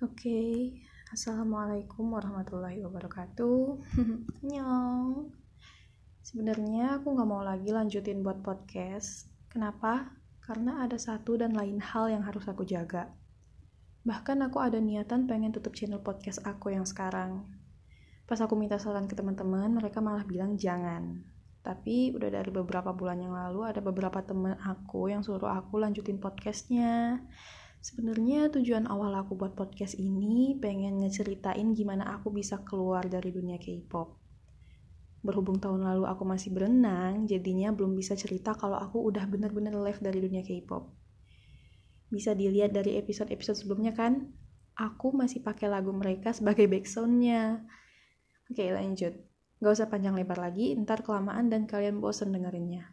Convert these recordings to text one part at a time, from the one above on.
Oke, assalamualaikum warahmatullahi wabarakatuh. Nyong. Sebenarnya aku nggak mau lagi lanjutin buat podcast. Kenapa? Karena ada satu dan lain hal yang harus aku jaga. Bahkan aku ada niatan pengen tutup channel podcast aku yang sekarang. Pas aku minta saran ke teman-teman, mereka malah bilang jangan. Tapi udah dari beberapa bulan yang lalu ada beberapa temen aku yang suruh aku lanjutin podcastnya. Sebenarnya tujuan awal aku buat podcast ini pengen ngeceritain gimana aku bisa keluar dari dunia K-pop. Berhubung tahun lalu aku masih berenang, jadinya belum bisa cerita kalau aku udah bener-bener left dari dunia K-pop. Bisa dilihat dari episode-episode sebelumnya kan? Aku masih pakai lagu mereka sebagai backsoundnya. Oke lanjut. Gak usah panjang lebar lagi, ntar kelamaan dan kalian bosen dengerinnya.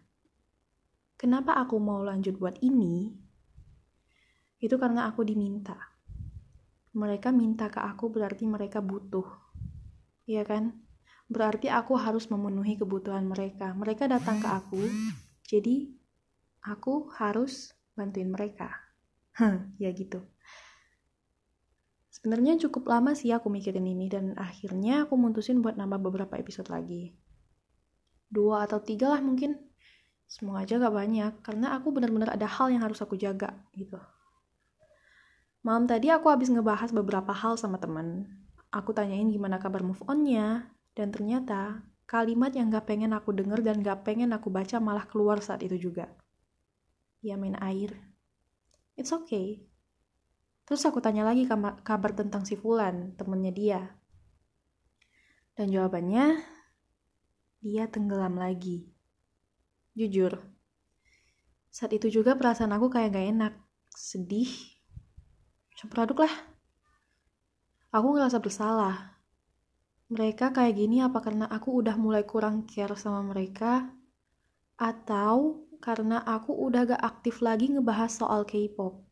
Kenapa aku mau lanjut buat ini? Itu karena aku diminta. Mereka minta ke aku berarti mereka butuh. Iya kan? Berarti aku harus memenuhi kebutuhan mereka. Mereka datang ke aku, jadi aku harus bantuin mereka. Ya gitu. Sebenarnya cukup lama sih aku mikirin ini dan akhirnya aku mutusin buat nambah beberapa episode lagi. Dua atau tiga lah mungkin. Semoga aja gak banyak, karena aku benar-benar ada hal yang harus aku jaga gitu. Malam tadi aku habis ngebahas beberapa hal sama temen. Aku tanyain gimana kabar move on-nya, dan ternyata kalimat yang gak pengen aku denger dan gak pengen aku baca malah keluar saat itu juga. Ya main air. It's okay. Terus aku tanya lagi kabar tentang si Fulan, temennya dia. Dan jawabannya, dia tenggelam lagi. Jujur, saat itu juga perasaan aku kayak gak enak, sedih, campur aduk lah. Aku ngerasa bersalah. Mereka kayak gini apa karena aku udah mulai kurang care sama mereka? Atau karena aku udah gak aktif lagi ngebahas soal K-pop?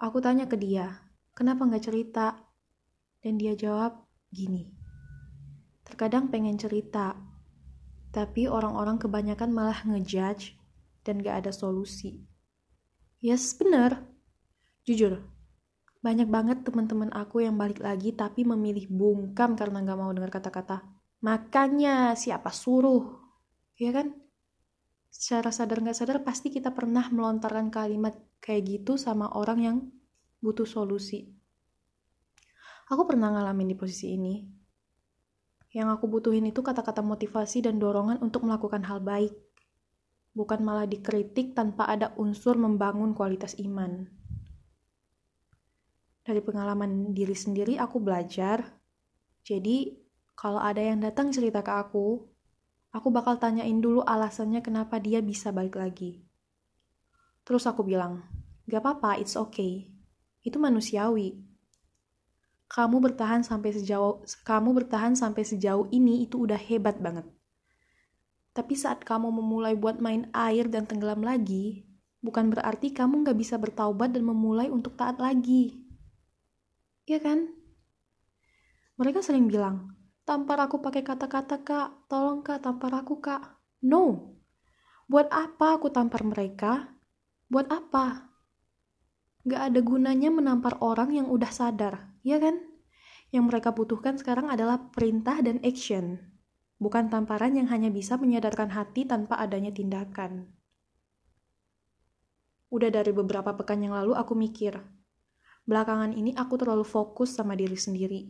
Aku tanya ke dia, kenapa gak cerita? Dan dia jawab, gini. Terkadang pengen cerita, tapi orang-orang kebanyakan malah ngejudge dan gak ada solusi. Yes, bener. Jujur, banyak banget teman-teman aku yang balik lagi tapi memilih bungkam karena nggak mau dengar kata-kata. Makanya siapa suruh? Ya kan? Secara sadar nggak sadar pasti kita pernah melontarkan kalimat kayak gitu sama orang yang butuh solusi. Aku pernah ngalamin di posisi ini. Yang aku butuhin itu kata-kata motivasi dan dorongan untuk melakukan hal baik. Bukan malah dikritik tanpa ada unsur membangun kualitas iman dari pengalaman diri sendiri aku belajar. Jadi, kalau ada yang datang cerita ke aku, aku bakal tanyain dulu alasannya kenapa dia bisa balik lagi. Terus aku bilang, gak apa-apa, it's okay. Itu manusiawi. Kamu bertahan sampai sejauh kamu bertahan sampai sejauh ini itu udah hebat banget. Tapi saat kamu memulai buat main air dan tenggelam lagi, bukan berarti kamu gak bisa bertaubat dan memulai untuk taat lagi. Iya kan? Mereka sering bilang, tampar aku pakai kata-kata kak, tolong kak tampar aku kak. No, buat apa aku tampar mereka? Buat apa? Gak ada gunanya menampar orang yang udah sadar, ya kan? Yang mereka butuhkan sekarang adalah perintah dan action, bukan tamparan yang hanya bisa menyadarkan hati tanpa adanya tindakan. Udah dari beberapa pekan yang lalu aku mikir, Belakangan ini aku terlalu fokus sama diri sendiri.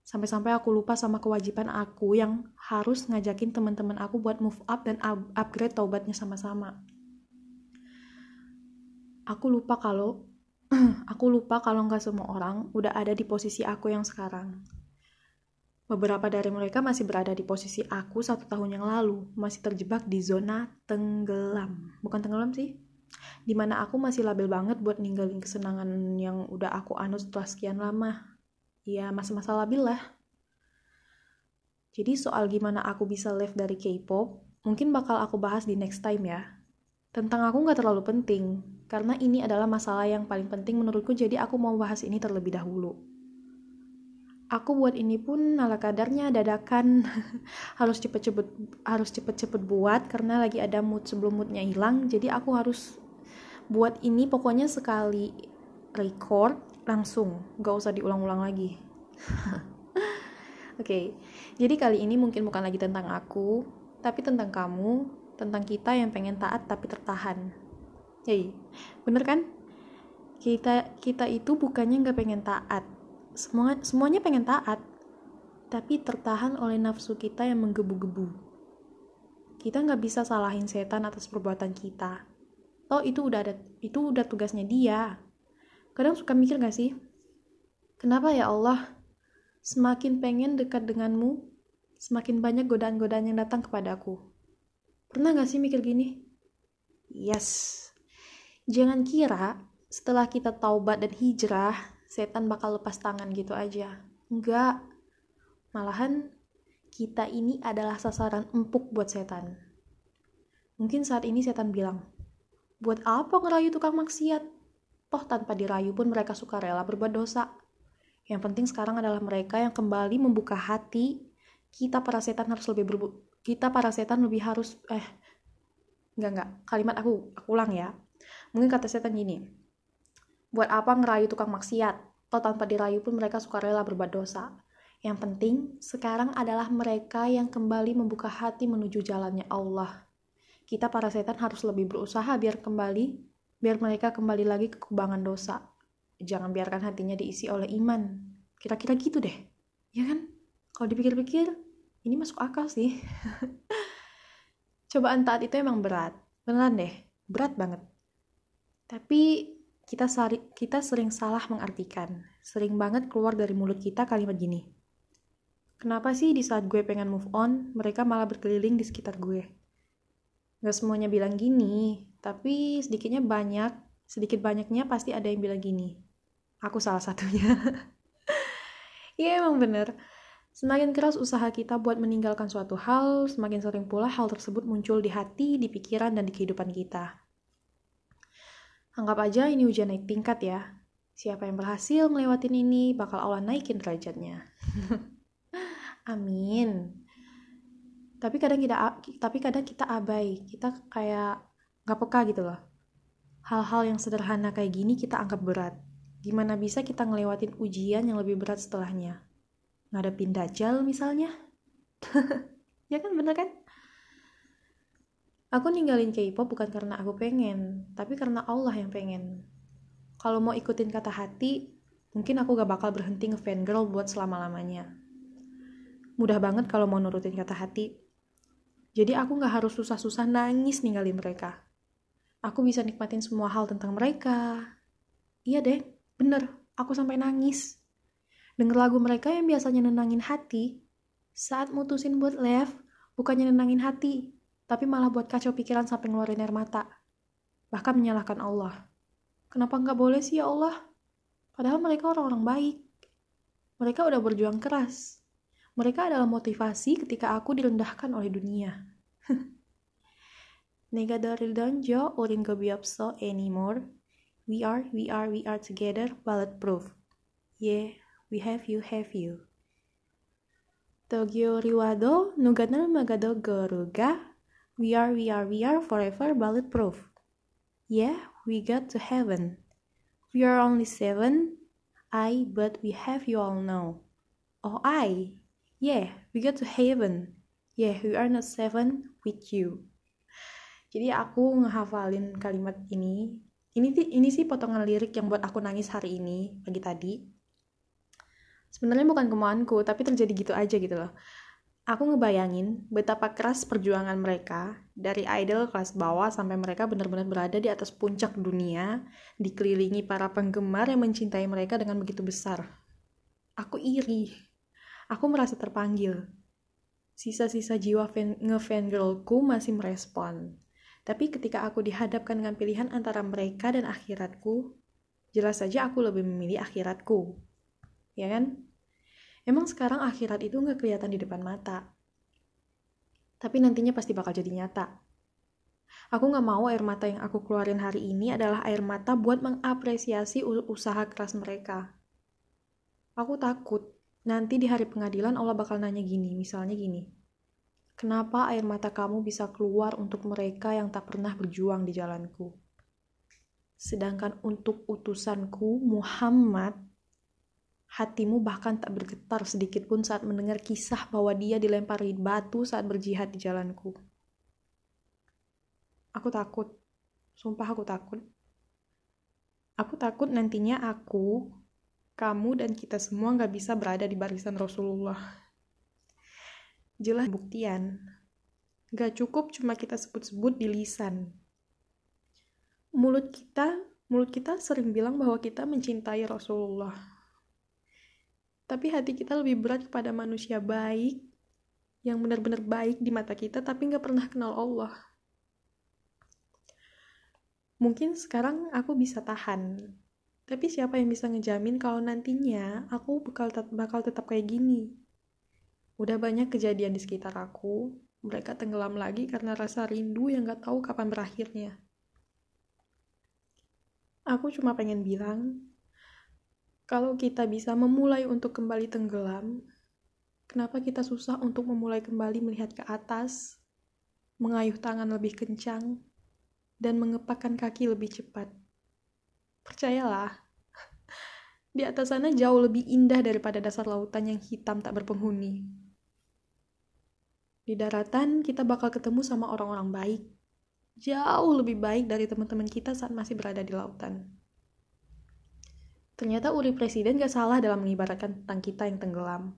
Sampai-sampai aku lupa sama kewajiban aku yang harus ngajakin teman-teman aku buat move up dan upgrade taubatnya sama-sama. Aku lupa kalau aku lupa kalau nggak semua orang udah ada di posisi aku yang sekarang. Beberapa dari mereka masih berada di posisi aku satu tahun yang lalu, masih terjebak di zona tenggelam. Bukan tenggelam sih, di mana aku masih labil banget buat ninggalin kesenangan yang udah aku anut setelah sekian lama. Ya, masa-masa labil lah. Jadi soal gimana aku bisa live dari K-pop, mungkin bakal aku bahas di next time ya. Tentang aku nggak terlalu penting, karena ini adalah masalah yang paling penting menurutku, jadi aku mau bahas ini terlebih dahulu. Aku buat ini pun ala kadarnya dadakan. Harus cepet-cepet harus cepet-cepet buat karena lagi ada mood sebelum moodnya hilang. Jadi aku harus buat ini pokoknya sekali record langsung. Gak usah diulang-ulang lagi. Oke okay, jadi kali ini mungkin bukan lagi tentang aku tapi tentang kamu tentang kita yang pengen taat tapi tertahan. Hei, bener kan? Kita kita itu bukannya nggak pengen taat, semua semuanya pengen taat, tapi tertahan oleh nafsu kita yang menggebu-gebu. Kita nggak bisa salahin setan atas perbuatan kita. Oh itu udah ada, itu udah tugasnya dia. Kadang suka mikir gak sih? Kenapa ya Allah? Semakin pengen dekat denganmu, semakin banyak godaan-godaan yang datang kepadaku. Pernah gak sih mikir gini? Yes, Jangan kira setelah kita taubat dan hijrah, setan bakal lepas tangan gitu aja. Enggak. Malahan kita ini adalah sasaran empuk buat setan. Mungkin saat ini setan bilang, buat apa ngerayu tukang maksiat? Toh tanpa dirayu pun mereka suka rela berbuat dosa. Yang penting sekarang adalah mereka yang kembali membuka hati. Kita para setan harus lebih berbu kita para setan lebih harus eh enggak enggak kalimat aku aku ulang ya Mungkin kata setan gini, buat apa ngerayu tukang maksiat? Toh tanpa dirayu pun mereka suka rela berbuat dosa. Yang penting sekarang adalah mereka yang kembali membuka hati menuju jalannya Allah. Kita para setan harus lebih berusaha biar kembali, biar mereka kembali lagi ke kubangan dosa. Jangan biarkan hatinya diisi oleh iman. Kira-kira gitu deh. Ya kan? Kalau dipikir-pikir, ini masuk akal sih. Cobaan taat itu emang berat. Beneran deh, berat banget. Tapi kita sari, kita sering salah mengartikan. Sering banget keluar dari mulut kita kalimat gini. Kenapa sih di saat gue pengen move on, mereka malah berkeliling di sekitar gue? Gak semuanya bilang gini, tapi sedikitnya banyak, sedikit banyaknya pasti ada yang bilang gini. Aku salah satunya. Iya emang bener. Semakin keras usaha kita buat meninggalkan suatu hal, semakin sering pula hal tersebut muncul di hati, di pikiran, dan di kehidupan kita. Anggap aja ini ujian naik tingkat ya. Siapa yang berhasil melewatin ini bakal Allah naikin derajatnya. Amin. Tapi kadang kita tapi kadang kita abai, kita kayak nggak peka gitu loh. Hal-hal yang sederhana kayak gini kita anggap berat. Gimana bisa kita ngelewatin ujian yang lebih berat setelahnya? Ngadepin dajjal misalnya? ya kan bener kan? Aku ninggalin K-pop bukan karena aku pengen, tapi karena Allah yang pengen. Kalau mau ikutin kata hati, mungkin aku gak bakal berhenti ngefangirl buat selama-lamanya. Mudah banget kalau mau nurutin kata hati. Jadi aku gak harus susah-susah nangis ninggalin mereka. Aku bisa nikmatin semua hal tentang mereka. Iya deh, bener, aku sampai nangis. Denger lagu mereka yang biasanya nenangin hati, saat mutusin buat left, bukannya nenangin hati, tapi malah buat kacau pikiran sampai ngeluarin air mata. Bahkan menyalahkan Allah. Kenapa nggak boleh sih ya Allah? Padahal mereka orang-orang baik. Mereka udah berjuang keras. Mereka adalah motivasi ketika aku direndahkan oleh dunia. Negadoril donjo urin gobiopso anymore. We are, we are, we are together, bulletproof. Yeah, we have you, have you. Tokyo Riwado, Nuganal Magado Goruga, We are, we are, we are forever bulletproof. Yeah, we got to heaven. We are only seven. I, but we have you all know. Oh, I. Yeah, we got to heaven. Yeah, we are not seven with you. Jadi aku ngehafalin kalimat ini. Ini ini sih potongan lirik yang buat aku nangis hari ini pagi tadi. Sebenarnya bukan kemauanku, tapi terjadi gitu aja gitu loh. Aku ngebayangin betapa keras perjuangan mereka dari idol kelas bawah sampai mereka benar-benar berada di atas puncak dunia, dikelilingi para penggemar yang mencintai mereka dengan begitu besar. Aku iri. Aku merasa terpanggil. Sisa-sisa jiwa fan, nge-fangirlku masih merespon. Tapi ketika aku dihadapkan dengan pilihan antara mereka dan akhiratku, jelas saja aku lebih memilih akhiratku. Ya kan? Emang sekarang akhirat itu nggak kelihatan di depan mata. Tapi nantinya pasti bakal jadi nyata. Aku nggak mau air mata yang aku keluarin hari ini adalah air mata buat mengapresiasi usaha keras mereka. Aku takut nanti di hari pengadilan Allah bakal nanya gini, misalnya gini. Kenapa air mata kamu bisa keluar untuk mereka yang tak pernah berjuang di jalanku? Sedangkan untuk utusanku, Muhammad, hatimu bahkan tak bergetar sedikit pun saat mendengar kisah bahwa dia dilempari batu saat berjihad di jalanku. Aku takut. Sumpah aku takut. Aku takut nantinya aku, kamu, dan kita semua nggak bisa berada di barisan Rasulullah. Jelas buktian. Gak cukup cuma kita sebut-sebut di lisan mulut kita mulut kita sering bilang bahwa kita mencintai Rasulullah tapi hati kita lebih berat kepada manusia baik yang benar-benar baik di mata kita tapi nggak pernah kenal Allah. Mungkin sekarang aku bisa tahan. Tapi siapa yang bisa ngejamin kalau nantinya aku bakal, tet bakal tetap kayak gini? Udah banyak kejadian di sekitar aku. Mereka tenggelam lagi karena rasa rindu yang gak tahu kapan berakhirnya. Aku cuma pengen bilang, kalau kita bisa memulai untuk kembali tenggelam, kenapa kita susah untuk memulai kembali melihat ke atas, mengayuh tangan lebih kencang, dan mengepakkan kaki lebih cepat? Percayalah, di atas sana jauh lebih indah daripada dasar lautan yang hitam tak berpenghuni. Di daratan, kita bakal ketemu sama orang-orang baik, jauh lebih baik dari teman-teman kita saat masih berada di lautan. Ternyata Uri Presiden gak salah dalam mengibaratkan tentang kita yang tenggelam.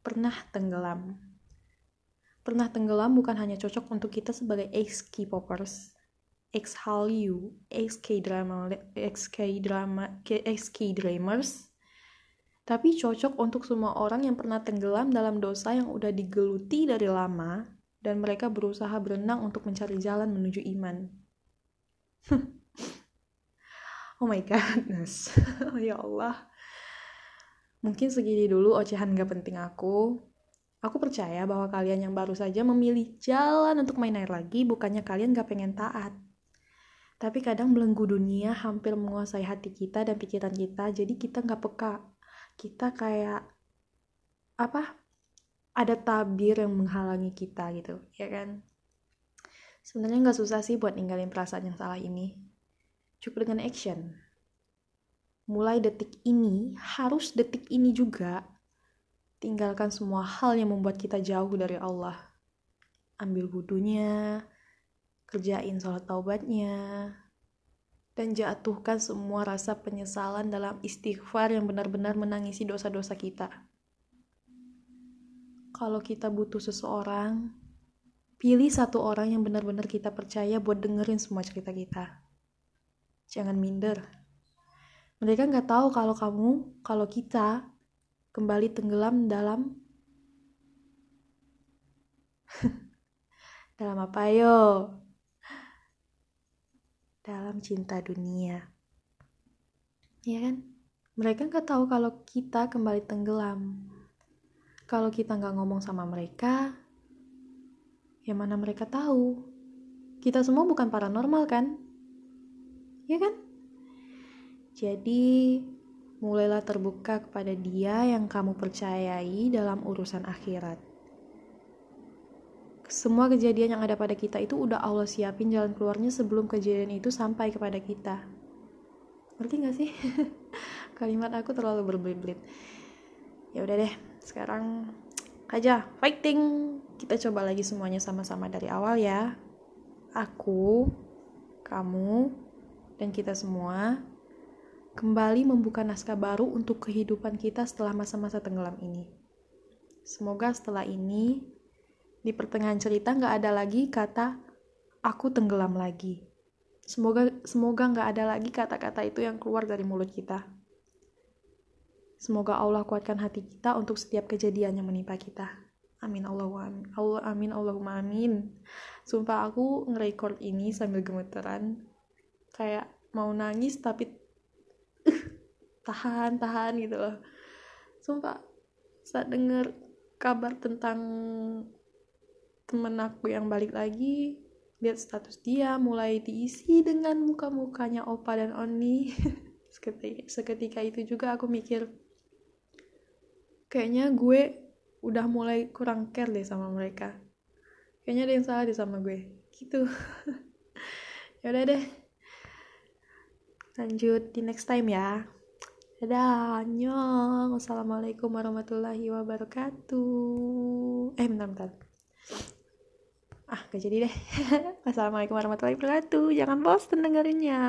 Pernah tenggelam. Pernah tenggelam bukan hanya cocok untuk kita sebagai ex-K-popers, ex-Hallyu, ex-K-drama, ex-K-drama, ex-K-dramers, tapi cocok untuk semua orang yang pernah tenggelam dalam dosa yang udah digeluti dari lama dan mereka berusaha berenang untuk mencari jalan menuju iman. oh my goodness, oh ya Allah. Mungkin segini dulu ocehan gak penting aku. Aku percaya bahwa kalian yang baru saja memilih jalan untuk main air lagi, bukannya kalian gak pengen taat. Tapi kadang belenggu dunia hampir menguasai hati kita dan pikiran kita, jadi kita gak peka. Kita kayak apa ada tabir yang menghalangi kita gitu ya kan sebenarnya nggak susah sih buat ninggalin perasaan yang salah ini cukup dengan action. Mulai detik ini harus detik ini juga tinggalkan semua hal yang membuat kita jauh dari Allah. Ambil wudhunya kerjain sholat taubatnya dan jatuhkan semua rasa penyesalan dalam istighfar yang benar-benar menangisi dosa-dosa kita. Kalau kita butuh seseorang, pilih satu orang yang benar-benar kita percaya buat dengerin semua cerita kita. Jangan minder. Mereka nggak tahu kalau kamu, kalau kita kembali tenggelam dalam dalam apa yo? Dalam cinta dunia. Ya kan? Mereka nggak tahu kalau kita kembali tenggelam kalau kita nggak ngomong sama mereka, ya mana mereka tahu. Kita semua bukan paranormal kan? Ya kan? Jadi, mulailah terbuka kepada dia yang kamu percayai dalam urusan akhirat. Semua kejadian yang ada pada kita itu udah Allah siapin jalan keluarnya sebelum kejadian itu sampai kepada kita. Ngerti gak sih? Kalimat aku terlalu berbelit-belit. Ya udah deh, sekarang aja fighting kita coba lagi semuanya sama-sama dari awal ya aku kamu dan kita semua kembali membuka naskah baru untuk kehidupan kita setelah masa-masa tenggelam ini semoga setelah ini di pertengahan cerita nggak ada lagi kata aku tenggelam lagi semoga semoga nggak ada lagi kata-kata itu yang keluar dari mulut kita Semoga Allah kuatkan hati kita untuk setiap kejadian yang menimpa kita. Amin Allahumma amin. Allah amin Allahumma amin. Sumpah aku nge-record ini sambil gemeteran. Kayak mau nangis tapi tahan tahan gitu loh. Sumpah saat denger kabar tentang temen aku yang balik lagi lihat status dia mulai diisi dengan muka-mukanya Opa dan Oni. Seketika, seketika itu juga aku mikir kayaknya gue udah mulai kurang care deh sama mereka. Kayaknya ada yang salah deh sama gue. Gitu. Ya udah deh lanjut di next time ya. Dadah annyeong. Wassalamualaikum warahmatullahi wabarakatuh. Eh bentar bentar. Ah gak jadi deh. Wassalamualaikum warahmatullahi wabarakatuh. Jangan bosan dengerinnya